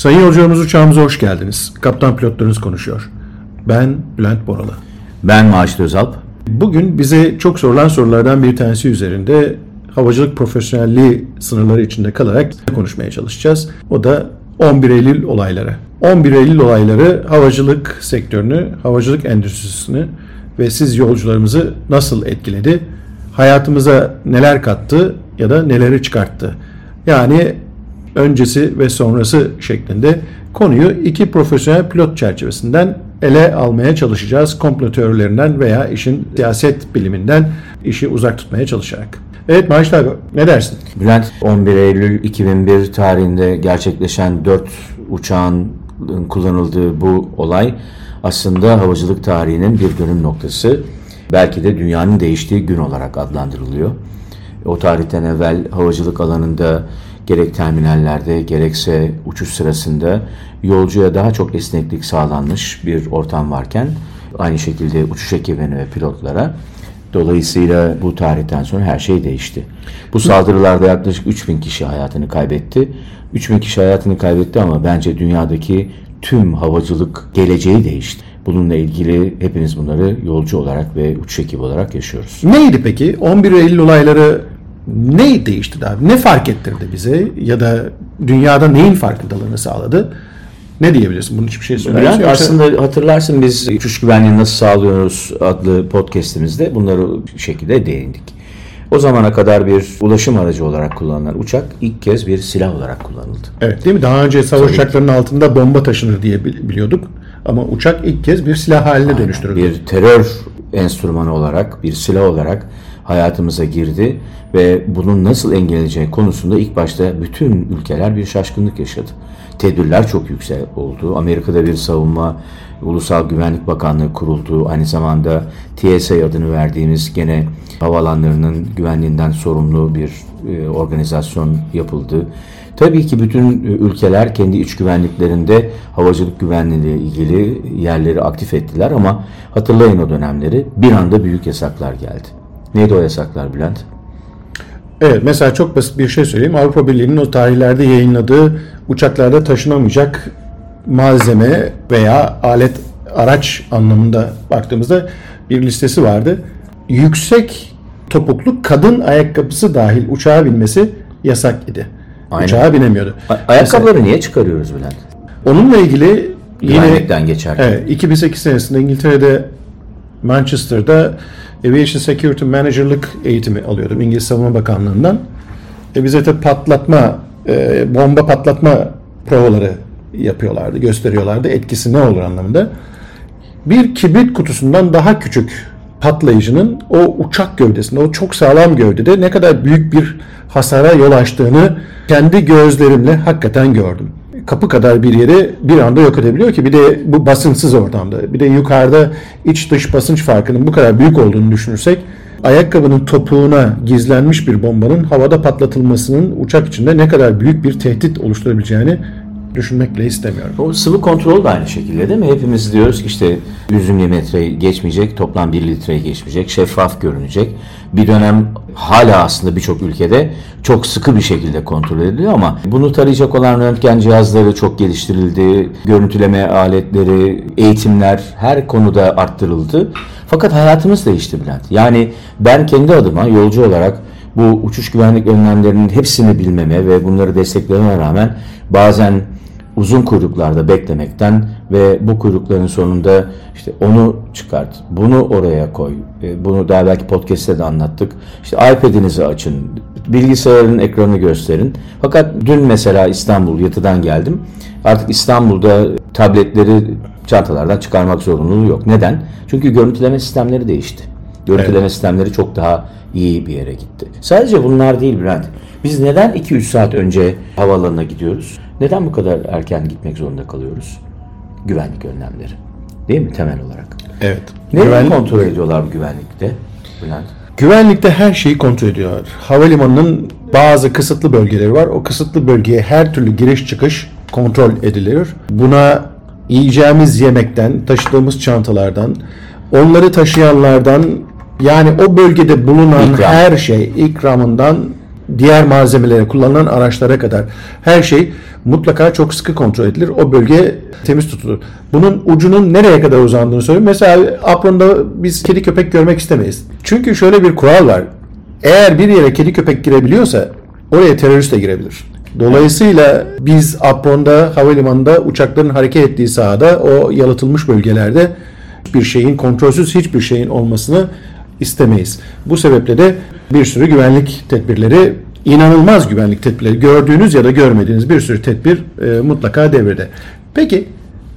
Sayın yolcularımız uçağımıza hoş geldiniz. Kaptan pilotlarınız konuşuyor. Ben Bülent Boralı. Ben Maaşlı Özalp. Bugün bize çok sorulan sorulardan bir tanesi üzerinde havacılık profesyonelliği sınırları içinde kalarak konuşmaya çalışacağız. O da 11 Eylül olayları. 11 Eylül olayları havacılık sektörünü, havacılık endüstrisini ve siz yolcularımızı nasıl etkiledi? Hayatımıza neler kattı ya da neleri çıkarttı? Yani öncesi ve sonrası şeklinde konuyu iki profesyonel pilot çerçevesinden ele almaya çalışacağız. Komplo teorilerinden veya işin siyaset biliminden işi uzak tutmaya çalışarak. Evet Maaşlı abi ne dersin? Bülent 11 Eylül 2001 tarihinde gerçekleşen 4 uçağın kullanıldığı bu olay aslında havacılık tarihinin bir dönüm noktası. Belki de dünyanın değiştiği gün olarak adlandırılıyor. O tarihten evvel havacılık alanında gerek terminallerde gerekse uçuş sırasında yolcuya daha çok esneklik sağlanmış bir ortam varken aynı şekilde uçuş ekibine ve pilotlara Dolayısıyla bu tarihten sonra her şey değişti. Bu saldırılarda yaklaşık 3000 kişi hayatını kaybetti. 3000 kişi hayatını kaybetti ama bence dünyadaki tüm havacılık geleceği değişti. Bununla ilgili hepimiz bunları yolcu olarak ve uçuş ekibi olarak yaşıyoruz. Neydi peki? 11 Eylül olayları ne değişti abi? Ne fark ettirdi bize? Ya da dünyada neyin farkındalığını sağladı? Ne diyebilirsin? Bunun hiçbir şey söyler misin? Aslında hatırlarsın biz uçuş güvenliğini nasıl sağlıyoruz adlı podcastimizde bunları şekilde değindik. O zamana kadar bir ulaşım aracı olarak kullanılan uçak ilk kez bir silah olarak kullanıldı. Evet değil mi? Daha önce savaş uçaklarının altında bomba taşınır diye biliyorduk. Ama uçak ilk kez bir silah haline Aynen. dönüştürüldü. Bir terör enstrümanı olarak, bir silah olarak hayatımıza girdi ve bunun nasıl engelleyeceği konusunda ilk başta bütün ülkeler bir şaşkınlık yaşadı. Tedbirler çok yüksek oldu. Amerika'da bir savunma Ulusal Güvenlik Bakanlığı kuruldu. Aynı zamanda TSA adını verdiğimiz gene havalanlarının güvenliğinden sorumlu bir e, organizasyon yapıldı. Tabii ki bütün ülkeler kendi iç güvenliklerinde havacılık güvenliği ile ilgili yerleri aktif ettiler ama hatırlayın o dönemleri bir anda büyük yasaklar geldi. Neydi o yasaklar Bülent? Evet mesela çok basit bir şey söyleyeyim. Avrupa Birliği'nin o tarihlerde yayınladığı uçaklarda taşınamayacak malzeme veya alet araç anlamında baktığımızda bir listesi vardı. Yüksek topuklu kadın ayakkabısı dahil uçağa binmesi yasak idi. Aynen. Uçağa binemiyordu. A- ayakkabıları Mesela, niye çıkarıyoruz Bülent? Onunla ilgili yine geçerken. Evet, 2008 senesinde İngiltere'de Manchester'da Aviation Security Manager'lık eğitimi alıyordum İngiliz Savunma Bakanlığı'ndan. E bize de patlatma, e, bomba patlatma provaları yapıyorlardı, gösteriyorlardı. Etkisi ne olur anlamında. Bir kibrit kutusundan daha küçük patlayıcının o uçak gövdesinde, o çok sağlam gövdede ne kadar büyük bir hasara yol açtığını kendi gözlerimle hakikaten gördüm kapı kadar bir yeri bir anda yok edebiliyor ki bir de bu basınçsız ortamda. Bir de yukarıda iç dış basınç farkının bu kadar büyük olduğunu düşünürsek ayakkabının topuğuna gizlenmiş bir bombanın havada patlatılmasının uçak içinde ne kadar büyük bir tehdit oluşturabileceğini düşünmek bile istemiyorum. O sıvı kontrol da aynı şekilde değil mi? Hepimiz diyoruz ki işte 100 milimetreyi geçmeyecek, toplam 1 litreyi geçmeyecek, şeffaf görünecek. Bir dönem hala aslında birçok ülkede çok sıkı bir şekilde kontrol ediliyor ama bunu tarayacak olan röntgen cihazları çok geliştirildi. Görüntüleme aletleri, eğitimler her konuda arttırıldı. Fakat hayatımız değişti Bülent. Yani ben kendi adıma yolcu olarak bu uçuş güvenlik önlemlerinin hepsini bilmeme ve bunları desteklememe rağmen bazen uzun kuyruklarda beklemekten ve bu kuyrukların sonunda işte onu çıkart, bunu oraya koy. E, bunu daha belki podcast'te de anlattık. İşte iPad'inizi açın, bilgisayarın ekranı gösterin. Fakat dün mesela İstanbul yatıdan geldim. Artık İstanbul'da tabletleri çantalardan çıkarmak zorunluluğu yok. Neden? Çünkü görüntüleme sistemleri değişti. Görüntüleme evet. sistemleri çok daha iyi bir yere gitti. Sadece bunlar değil Bülent. Biz neden 2-3 saat önce havaalanına gidiyoruz? Neden bu kadar erken gitmek zorunda kalıyoruz? Güvenlik önlemleri. Değil mi temel olarak? Evet. Ne Güvenlik... kontrol ediyorlar bu güvenlikte Bülent? Güvenlikte her şeyi kontrol ediyorlar. Havalimanının bazı kısıtlı bölgeleri var. O kısıtlı bölgeye her türlü giriş çıkış kontrol edilir. Buna yiyeceğimiz yemekten, taşıdığımız çantalardan, onları taşıyanlardan yani o bölgede bulunan İkram. her şey ikramından diğer malzemelere kullanılan araçlara kadar her şey mutlaka çok sıkı kontrol edilir. O bölge temiz tutulur. Bunun ucunun nereye kadar uzandığını söyleyeyim. Mesela apronda biz kedi köpek görmek istemeyiz. Çünkü şöyle bir kural var. Eğer bir yere kedi köpek girebiliyorsa oraya terörist de girebilir. Dolayısıyla biz apronda, havalimanında uçakların hareket ettiği sahada o yalıtılmış bölgelerde bir şeyin kontrolsüz hiçbir şeyin olmasını istemeyiz. Bu sebeple de bir sürü güvenlik tedbirleri inanılmaz güvenlik tedbirleri gördüğünüz ya da görmediğiniz bir sürü tedbir e, mutlaka devrede. Peki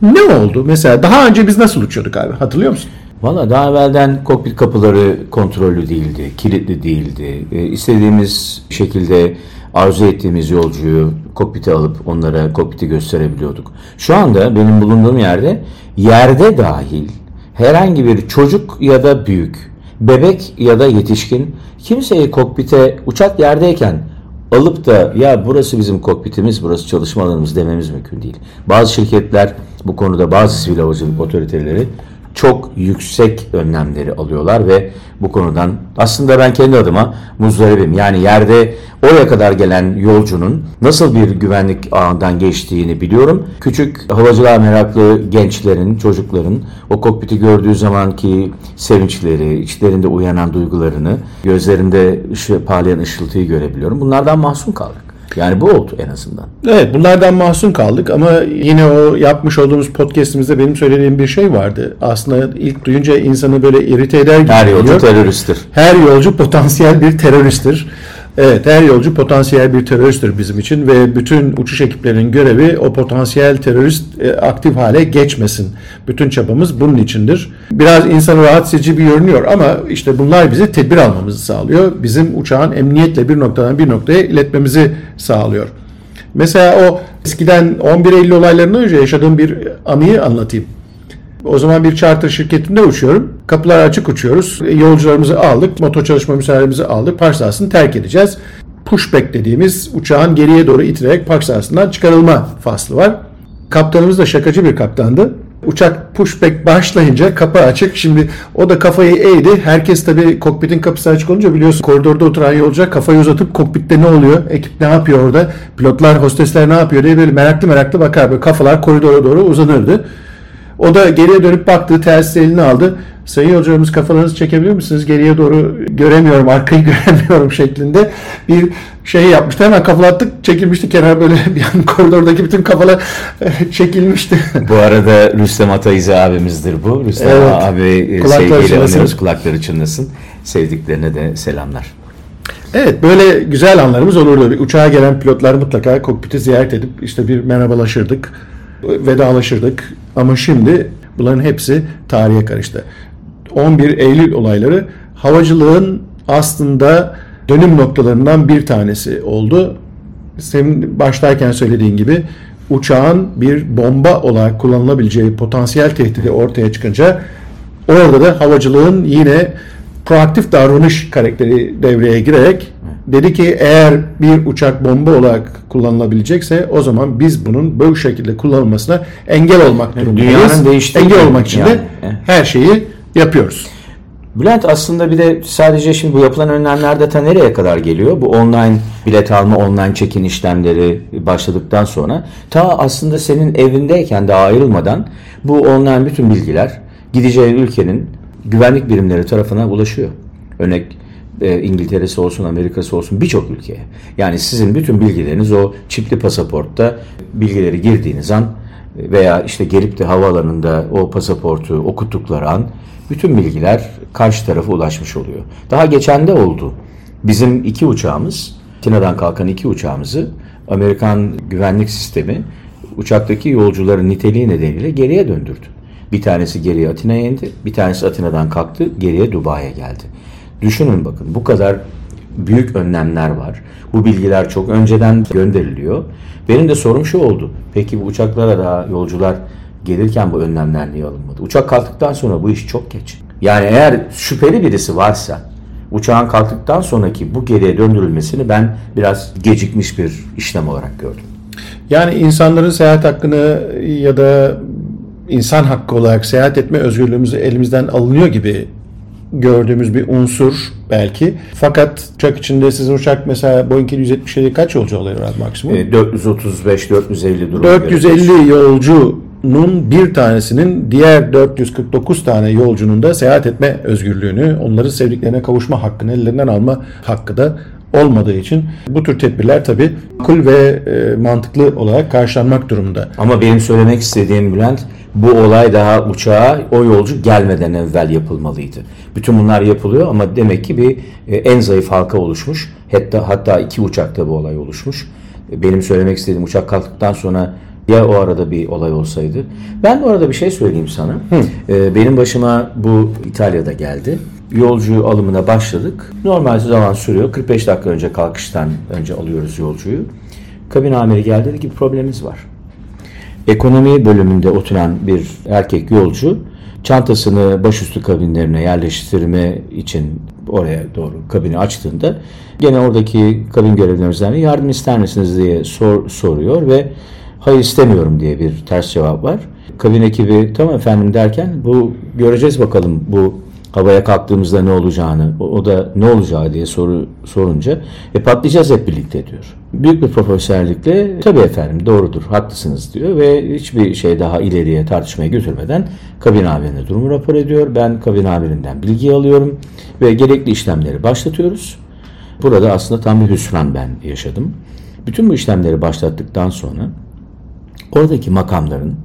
ne oldu? Mesela daha önce biz nasıl uçuyorduk abi? Hatırlıyor musun? Valla daha evvelden kokpit kapıları kontrollü değildi, kilitli değildi. E, istediğimiz şekilde arzu ettiğimiz yolcuyu kokpite alıp onlara kokpiti gösterebiliyorduk. Şu anda benim bulunduğum yerde yerde dahil herhangi bir çocuk ya da büyük, bebek ya da yetişkin kimseyi kokpite uçak yerdeyken alıp da ya burası bizim kokpitimiz, burası çalışma alanımız dememiz mümkün değil. Bazı şirketler bu konuda bazı sivil havacılık otoriteleri çok yüksek önlemleri alıyorlar ve bu konudan aslında ben kendi adıma muzdaribim. Yani yerde oraya kadar gelen yolcunun nasıl bir güvenlik ağından geçtiğini biliyorum. Küçük havacılığa meraklı gençlerin, çocukların o kokpiti gördüğü zamanki sevinçleri, içlerinde uyanan duygularını, gözlerinde ışı, parlayan ışıltıyı görebiliyorum. Bunlardan mahzun kaldık. Yani bu oldu en azından. Evet bunlardan mahzun kaldık ama yine o yapmış olduğumuz podcastimizde benim söylediğim bir şey vardı. Aslında ilk duyunca insanı böyle irite eder gibi Her yolcu geliyor. teröristtir. Her yolcu potansiyel bir teröristtir. Evet her yolcu potansiyel bir teröristtir bizim için ve bütün uçuş ekiplerinin görevi o potansiyel terörist e, aktif hale geçmesin. Bütün çabamız bunun içindir. Biraz insanı rahatsız edici bir görünüyor ama işte bunlar bize tedbir almamızı sağlıyor. Bizim uçağın emniyetle bir noktadan bir noktaya iletmemizi sağlıyor. Mesela o eskiden 11 Eylül olaylarından önce yaşadığım bir anıyı anlatayım. O zaman bir charter şirketinde uçuyorum. Kapılar açık uçuyoruz. E, Yolcularımızı aldık. Motor çalışma müsaademizi aldık. Park sahasını terk edeceğiz. Pushback dediğimiz uçağın geriye doğru iterek park sahasından çıkarılma faslı var. Kaptanımız da şakacı bir kaptandı. Uçak pushback başlayınca kapı açık. Şimdi o da kafayı eğdi. Herkes tabii kokpitin kapısı açık olunca biliyorsun koridorda oturan yolcu kafayı uzatıp kokpitte ne oluyor? Ekip ne yapıyor orada? Pilotlar, hostesler ne yapıyor diye böyle meraklı meraklı bakar. Böyle kafalar koridora doğru uzanırdı. O da geriye dönüp baktı, telsiz eline aldı. Sayın yolcularımız kafalarınızı çekebiliyor musunuz? Geriye doğru göremiyorum, arkayı göremiyorum şeklinde bir şey yapmıştı. Hemen kafalattık, çekilmişti kenara böyle bir an koridordaki bütün kafalar çekilmişti. Bu arada Rüstem Atayizi abimizdir bu. Rüstem Evet. abi e, Kulakları sevgiyle anıyoruz. Kulakları çınlasın. Sevdiklerine de selamlar. Evet böyle güzel anlarımız olurdu. Bir uçağa gelen pilotlar mutlaka kokpiti ziyaret edip işte bir merhabalaşırdık, vedalaşırdık. Ama şimdi bunların hepsi tarihe karıştı. 11 Eylül olayları havacılığın aslında dönüm noktalarından bir tanesi oldu. Senin başlarken söylediğin gibi uçağın bir bomba olarak kullanılabileceği potansiyel tehdidi ortaya çıkınca orada da havacılığın yine proaktif davranış karakteri devreye girerek dedi ki eğer bir uçak bomba olarak kullanılabilecekse o zaman biz bunun böyle şekilde kullanılmasına engel olmak durumundayız. dünyanın değiştiği engel olmak için de yani. her şeyi yapıyoruz. Bülent aslında bir de sadece şimdi bu yapılan önlemlerde ta nereye kadar geliyor? Bu online bilet alma, online check-in işlemleri başladıktan sonra ta aslında senin evindeyken daha ayrılmadan bu online bütün bilgiler gideceği ülkenin güvenlik birimleri tarafına ulaşıyor. Örnek e, İngiltere'si olsun, Amerika'sı olsun birçok ülkeye. Yani sizin bütün bilgileriniz o çipli pasaportta bilgileri girdiğiniz an veya işte gelip de havaalanında o pasaportu okuttukları an bütün bilgiler karşı tarafa ulaşmış oluyor. Daha geçen de oldu. Bizim iki uçağımız, Atina'dan kalkan iki uçağımızı Amerikan güvenlik sistemi uçaktaki yolcuların niteliği nedeniyle geriye döndürdü. Bir tanesi geriye Atina'ya indi, bir tanesi Atina'dan kalktı, geriye Dubai'ye geldi. Düşünün bakın bu kadar büyük önlemler var. Bu bilgiler çok önceden gönderiliyor. Benim de sorum şu oldu. Peki bu uçaklara da yolcular gelirken bu önlemler niye alınmadı? Uçak kalktıktan sonra bu iş çok geç. Yani eğer şüpheli birisi varsa uçağın kalktıktan sonraki bu geriye döndürülmesini ben biraz gecikmiş bir işlem olarak gördüm. Yani insanların seyahat hakkını ya da insan hakkı olarak seyahat etme özgürlüğümüzü elimizden alınıyor gibi gördüğümüz bir unsur belki. Fakat uçak içinde sizin uçak mesela Boeing 777 kaç yolcu alıyor maksimum? E, 435-450 durum. 450 yolcunun bir tanesinin diğer 449 tane yolcunun da seyahat etme özgürlüğünü, onları sevdiklerine kavuşma hakkını ellerinden alma hakkı da olmadığı için bu tür tedbirler tabii makul ve e, mantıklı olarak karşılanmak durumunda. Ama benim söylemek istediğim Bülent bu olay daha uçağa o yolcu gelmeden evvel yapılmalıydı. Bütün bunlar yapılıyor ama demek ki bir e, en zayıf halka oluşmuş. Hatta hatta iki uçakta bu olay oluşmuş. E, Benim söylemek istediğim uçak kalktıktan sonra ya o arada bir olay olsaydı. Ben bu arada bir şey söyleyeyim sana. E, Benim başıma bu İtalya'da geldi. Yolcu alımına başladık. Normal zaman sürüyor. 45 dakika önce kalkıştan önce alıyoruz yolcuyu. Kabin amiri geldi dedi ki bir problemimiz var. Ekonomi bölümünde oturan bir erkek yolcu çantasını başüstü kabinlerine yerleştirme için oraya doğru kabini açtığında gene oradaki kabin görevlilerimizden yardım ister misiniz diye sor, soruyor ve hayır istemiyorum diye bir ters cevap var. Kabin ekibi tamam efendim derken bu göreceğiz bakalım bu havaya kalktığımızda ne olacağını, o, da ne olacağı diye soru sorunca e patlayacağız hep birlikte diyor. Büyük bir profesörlükle tabii efendim doğrudur, haklısınız diyor ve hiçbir şey daha ileriye tartışmaya götürmeden kabin amirine durumu rapor ediyor. Ben kabin amirinden bilgi alıyorum ve gerekli işlemleri başlatıyoruz. Burada aslında tam bir hüsran ben yaşadım. Bütün bu işlemleri başlattıktan sonra oradaki makamların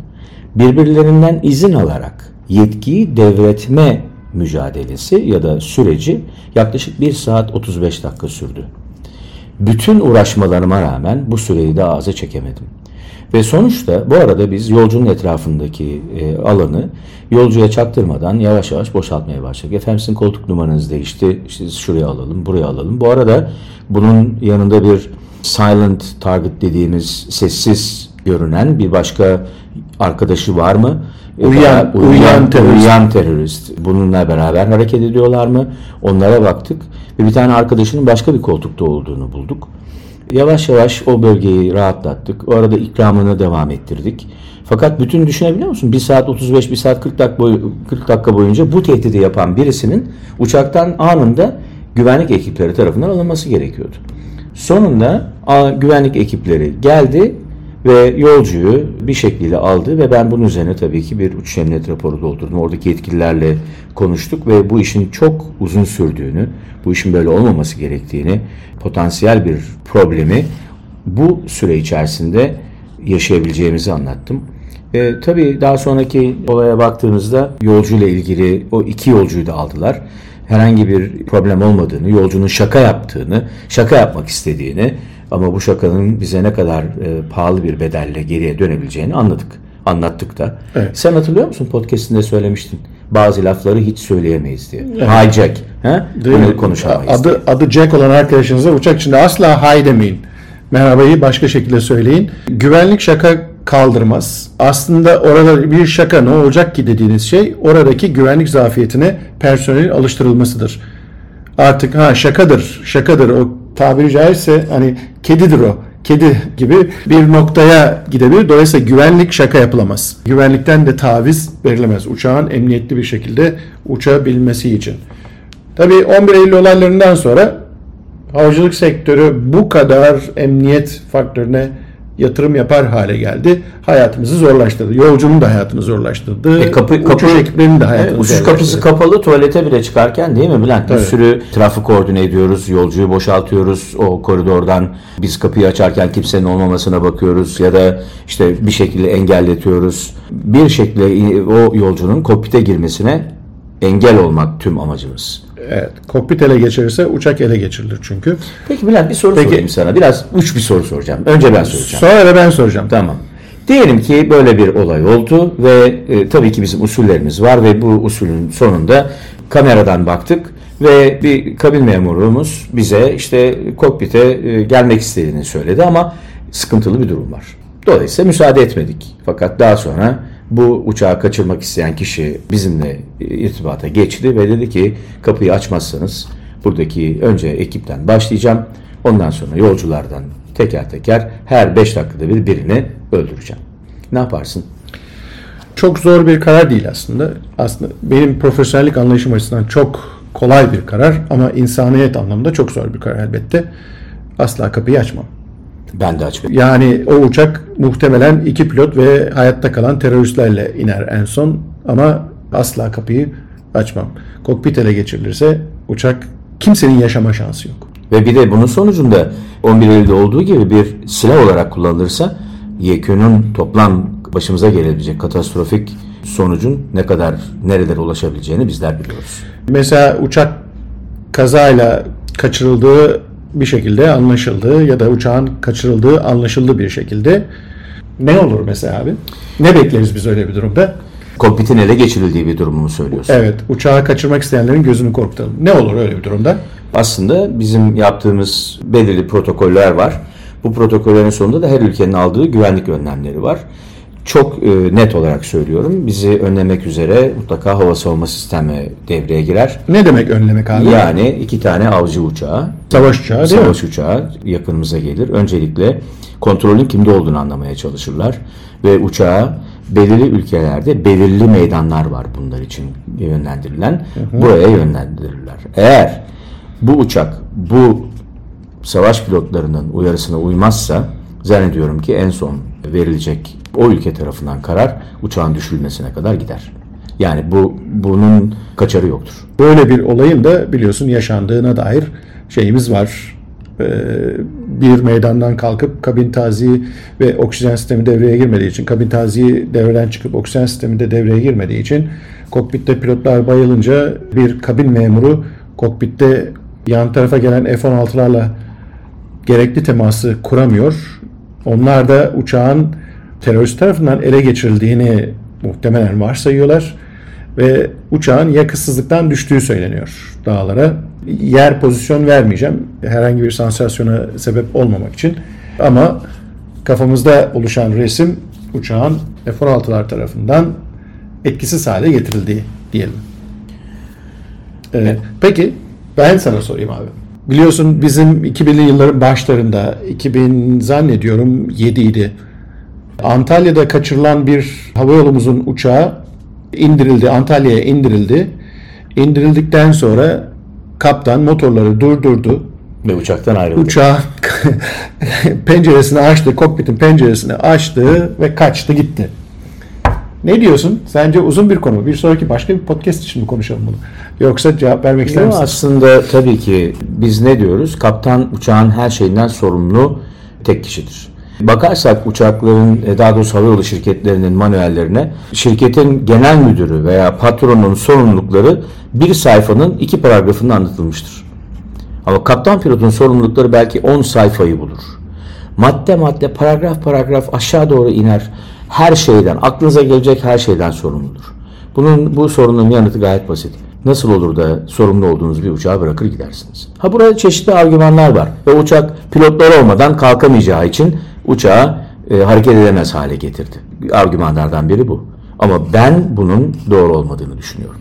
birbirlerinden izin alarak yetkiyi devretme mücadelesi ya da süreci yaklaşık 1 saat 35 dakika sürdü. Bütün uğraşmalarıma rağmen bu süreyi daha aza çekemedim. Ve sonuçta bu arada biz yolcunun etrafındaki e, alanı yolcuya çaktırmadan yavaş yavaş boşaltmaya başladık. Efendim sizin koltuk numaranız değişti. İşte şuraya alalım, buraya alalım. Bu arada bunun yanında bir silent target dediğimiz sessiz görünen bir başka arkadaşı var mı? Uyuyan- Uyuyan, uyuyan terörist. uyuyan terörist. Bununla beraber hareket ediyorlar mı? Onlara baktık ve bir tane arkadaşının başka bir koltukta olduğunu bulduk. Yavaş yavaş o bölgeyi rahatlattık. O arada ikramını devam ettirdik. Fakat bütün düşünebiliyor musun? 1 saat 35, 1 saat 40 dakika, boy- 40 dakika boyunca bu tehdidi yapan birisinin uçaktan anında güvenlik ekipleri tarafından alınması gerekiyordu. Sonunda güvenlik ekipleri geldi ve yolcuyu bir şekilde aldı ve ben bunun üzerine tabii ki bir uçuş emniyet raporu doldurdum. Oradaki yetkililerle konuştuk ve bu işin çok uzun sürdüğünü, bu işin böyle olmaması gerektiğini, potansiyel bir problemi bu süre içerisinde yaşayabileceğimizi anlattım. E, tabii daha sonraki olaya baktığımızda yolcuyla ilgili o iki yolcuyu da aldılar. Herhangi bir problem olmadığını, yolcunun şaka yaptığını, şaka yapmak istediğini ama bu şakanın bize ne kadar e, pahalı bir bedelle geriye dönebileceğini anladık. Anlattık da. Evet. Sen hatırlıyor musun podcast'inde söylemiştin. Bazı lafları hiç söyleyemeyiz diye. Hijack. He? Değil mi? Bunu konuşamayız. Adı, adı Jack olan arkadaşınıza uçak içinde asla hay demeyin. Merhabayı başka şekilde söyleyin. Güvenlik şaka kaldırmaz. Aslında orada bir şaka ne olacak ki dediğiniz şey oradaki güvenlik zafiyetine personelin alıştırılmasıdır. Artık ha şakadır, şakadır o tabiri caizse hani kedidir o. Kedi gibi bir noktaya gidebilir. Dolayısıyla güvenlik şaka yapılamaz. Güvenlikten de taviz verilemez. Uçağın emniyetli bir şekilde uçabilmesi için. Tabii 11 Eylül olaylarından sonra havacılık sektörü bu kadar emniyet faktörüne yatırım yapar hale geldi. Hayatımızı zorlaştırdı. Yolcunun da hayatını zorlaştırdı. E kapı, kapı, Uçuş ekiplerinin de hayatını Evet, uçuş kapısı kapalı tuvalete bile çıkarken değil mi Bülent? Bir Tabii. sürü trafik koordine ediyoruz, yolcuyu boşaltıyoruz o koridordan. Biz kapıyı açarken kimsenin olmamasına bakıyoruz ya da işte bir şekilde engelletiyoruz. Bir şekilde o yolcunun kokpite girmesine engel olmak tüm amacımız. Evet. Kokpit ele geçirirse uçak ele geçirilir çünkü. Peki Bülent bir soru Peki. sorayım sana. Biraz uç bir soru soracağım. Önce ben soracağım. Sonra da ben soracağım. Tamam. Diyelim ki böyle bir olay oldu ve e, tabii ki bizim usullerimiz var ve bu usulün sonunda kameradan baktık ve bir kabin memurumuz bize işte kokpite e, gelmek istediğini söyledi ama sıkıntılı bir durum var. Dolayısıyla müsaade etmedik. Fakat daha sonra bu uçağı kaçırmak isteyen kişi bizimle irtibata geçti ve dedi ki kapıyı açmazsanız buradaki önce ekipten başlayacağım. Ondan sonra yolculardan teker teker her 5 dakikada bir birini öldüreceğim. Ne yaparsın? çok zor bir karar değil aslında. Aslında benim profesyonellik anlayışım açısından çok kolay bir karar ama insaniyet anlamında çok zor bir karar elbette. Asla kapıyı açmam. Ben de açmıyorum. Yani o uçak muhtemelen iki pilot ve hayatta kalan teröristlerle iner en son ama asla kapıyı açmam. Kokpit ele geçirilirse uçak kimsenin yaşama şansı yok. Ve bir de bunun sonucunda 11 Eylül'de olduğu gibi bir silah olarak kullanılırsa YK'nın toplam başımıza gelebilecek katastrofik sonucun ne kadar nerelere ulaşabileceğini bizler biliyoruz. Mesela uçak kazayla kaçırıldığı bir şekilde anlaşıldı ya da uçağın kaçırıldığı anlaşıldı bir şekilde ne olur mesela abi? Ne bekleriz biz öyle bir durumda? Kokpitin ele geçirildiği bir durumu söylüyorsun. Evet, uçağı kaçırmak isteyenlerin gözünü korkutalım. Ne olur öyle bir durumda? Aslında bizim yaptığımız belirli protokoller var. Bu protokollerin sonunda da her ülkenin aldığı güvenlik önlemleri var. Çok e, net olarak söylüyorum. Bizi önlemek üzere mutlaka hava savunma sistemi devreye girer. Ne demek önlemek abi? Yani iki tane avcı uçağı, Savaş uçağı değil mi? savaş uçağı yakınımıza gelir. Öncelikle kontrolün kimde olduğunu anlamaya çalışırlar. Ve uçağı belirli ülkelerde belirli meydanlar var bunlar için yönlendirilen. Buraya yönlendirirler. Eğer bu uçak bu savaş pilotlarının uyarısına uymazsa zannediyorum ki en son verilecek o ülke tarafından karar uçağın düşürülmesine kadar gider. Yani bu bunun kaçarı yoktur. Böyle bir olayın da biliyorsun yaşandığına dair şeyimiz var. Ee, bir meydandan kalkıp kabin taziği ve oksijen sistemi devreye girmediği için, kabin taziği devreden çıkıp oksijen sistemi de devreye girmediği için kokpitte pilotlar bayılınca bir kabin memuru kokpitte yan tarafa gelen F-16'larla gerekli teması kuramıyor. Onlar da uçağın terörist tarafından ele geçirildiğini muhtemelen varsayıyorlar ve uçağın yakıtsızlıktan düştüğü söyleniyor dağlara. Yer pozisyon vermeyeceğim herhangi bir sansasyona sebep olmamak için ama kafamızda oluşan resim uçağın F-16'lar tarafından etkisiz hale getirildiği diyelim. Ee, peki ben sana sorayım abi. Biliyorsun bizim 2000'li yılların başlarında 2000 zannediyorum 7 idi. Antalya'da kaçırılan bir havayolumuzun uçağı indirildi. Antalya'ya indirildi. İndirildikten sonra kaptan motorları durdurdu. Ve uçaktan ayrıldı. Uçağın penceresini açtı, kokpitin penceresini açtı ve kaçtı gitti. Ne diyorsun? Sence uzun bir konu. Bir sonraki başka bir podcast için mi konuşalım bunu? Yoksa cevap vermek ister Yo, misin? aslında tabii ki biz ne diyoruz? Kaptan uçağın her şeyinden sorumlu tek kişidir. Bakarsak uçakların e, daha doğrusu havayolu şirketlerinin manuellerine şirketin genel müdürü veya patronun sorumlulukları bir sayfanın iki paragrafında anlatılmıştır. Ama kaptan pilotun sorumlulukları belki 10 sayfayı bulur. Madde madde paragraf paragraf aşağı doğru iner. Her şeyden, aklınıza gelecek her şeyden sorumludur. Bunun bu sorunun yanıtı gayet basit. Nasıl olur da sorumlu olduğunuz bir uçağı bırakır gidersiniz? Ha burada çeşitli argümanlar var. Ve uçak pilotlar olmadan kalkamayacağı için uçağı e, hareket edemez hale getirdi. Argümanlardan biri bu. Ama ben bunun doğru olmadığını düşünüyorum.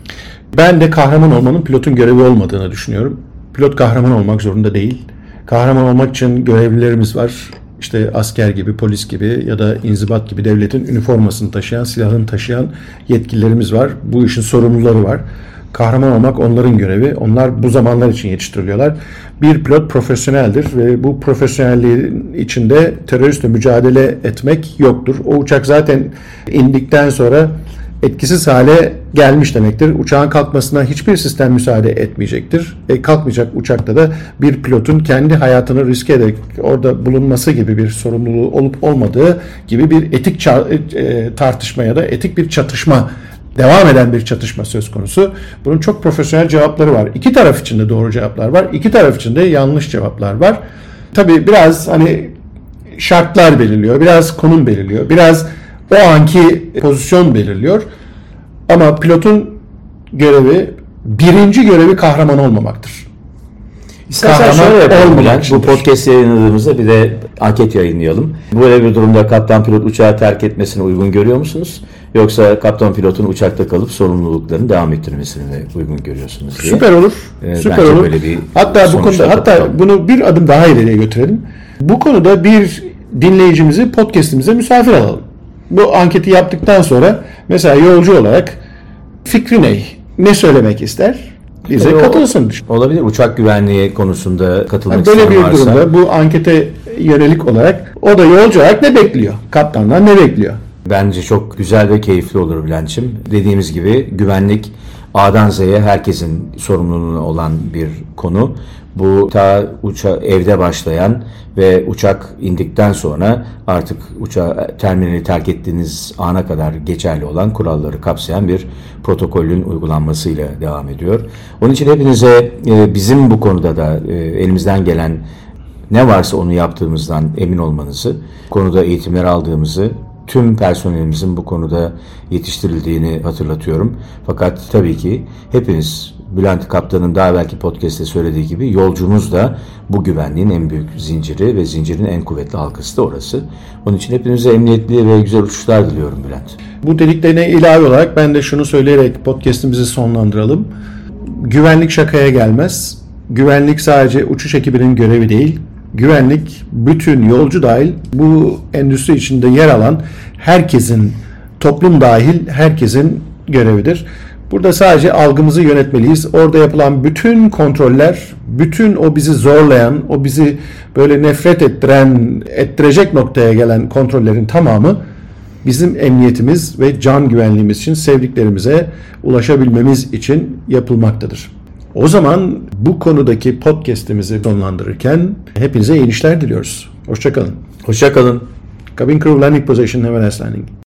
Ben de kahraman olmanın pilotun görevi olmadığını düşünüyorum. Pilot kahraman olmak zorunda değil. Kahraman olmak için görevlilerimiz var. İşte asker gibi, polis gibi ya da inzibat gibi devletin üniformasını taşıyan, silahını taşıyan yetkililerimiz var. Bu işin sorumluları var. Kahraman olmak onların görevi. Onlar bu zamanlar için yetiştiriliyorlar. Bir pilot profesyoneldir ve bu profesyonelliğin içinde teröristle mücadele etmek yoktur. O uçak zaten indikten sonra etkisiz hale gelmiş demektir. Uçağın kalkmasına hiçbir sistem müsaade etmeyecektir. E, kalkmayacak uçakta da bir pilotun kendi hayatını riske ederek orada bulunması gibi bir sorumluluğu olup olmadığı gibi bir etik e, tartışma ya da etik bir çatışma devam eden bir çatışma söz konusu. Bunun çok profesyonel cevapları var. İki taraf için de doğru cevaplar var. İki taraf için de yanlış cevaplar var. Tabii biraz hani şartlar belirliyor. Biraz konum belirliyor. Biraz o anki pozisyon belirliyor. Ama pilotun görevi birinci görevi kahraman olmamaktır. İstersen şöyle yapalım Bülent. Bu podcast yayınladığımızda bir de anket yayınlayalım. Böyle bir durumda kaptan pilot uçağı terk etmesini uygun görüyor musunuz? Yoksa kaptan pilotun uçakta kalıp sorumluluklarını devam ettirmesini mi uygun görüyorsunuz diye. Süper olur. Ee, Süper olur. böyle bir hatta bu konuda hatta katılalım. bunu bir adım daha ileriye götürelim. Bu konuda bir dinleyicimizi podcast'imize misafir alalım. bu anketi yaptıktan sonra mesela yolcu olarak fikri ne? Ne söylemek ister? Bize o- katılsın. Olabilir. Uçak güvenliği konusunda katılmak Yani böyle bir varsa. durumda bu ankete yönelik olarak o da yolcu olarak ne bekliyor? Kaptandan ne bekliyor? Bence çok güzel ve keyifli olur Bülent'ciğim. Dediğimiz gibi güvenlik A'dan Z'ye herkesin sorumluluğu olan bir konu. Bu ta uça evde başlayan ve uçak indikten sonra artık uçağı terminali terk ettiğiniz ana kadar geçerli olan kuralları kapsayan bir protokolün uygulanmasıyla devam ediyor. Onun için hepinize e, bizim bu konuda da e, elimizden gelen ne varsa onu yaptığımızdan emin olmanızı, konuda eğitimler aldığımızı, tüm personelimizin bu konuda yetiştirildiğini hatırlatıyorum. Fakat tabii ki hepiniz Bülent Kaptan'ın daha belki podcast'te söylediği gibi yolcumuz da bu güvenliğin en büyük zinciri ve zincirin en kuvvetli halkası da orası. Onun için hepinize emniyetli ve güzel uçuşlar diliyorum Bülent. Bu dediklerine ilave olarak ben de şunu söyleyerek podcast'imizi sonlandıralım. Güvenlik şakaya gelmez. Güvenlik sadece uçuş ekibinin görevi değil. Güvenlik bütün yolcu dahil bu endüstri içinde yer alan herkesin toplum dahil herkesin görevidir. Burada sadece algımızı yönetmeliyiz. Orada yapılan bütün kontroller, bütün o bizi zorlayan, o bizi böyle nefret ettiren, ettirecek noktaya gelen kontrollerin tamamı bizim emniyetimiz ve can güvenliğimiz için sevdiklerimize ulaşabilmemiz için yapılmaktadır. O zaman bu konudaki podcast'imizi sonlandırırken hepinize iyi işler diliyoruz. Hoşçakalın. Hoşçakalın. Cabin crew landing position, have a nice landing.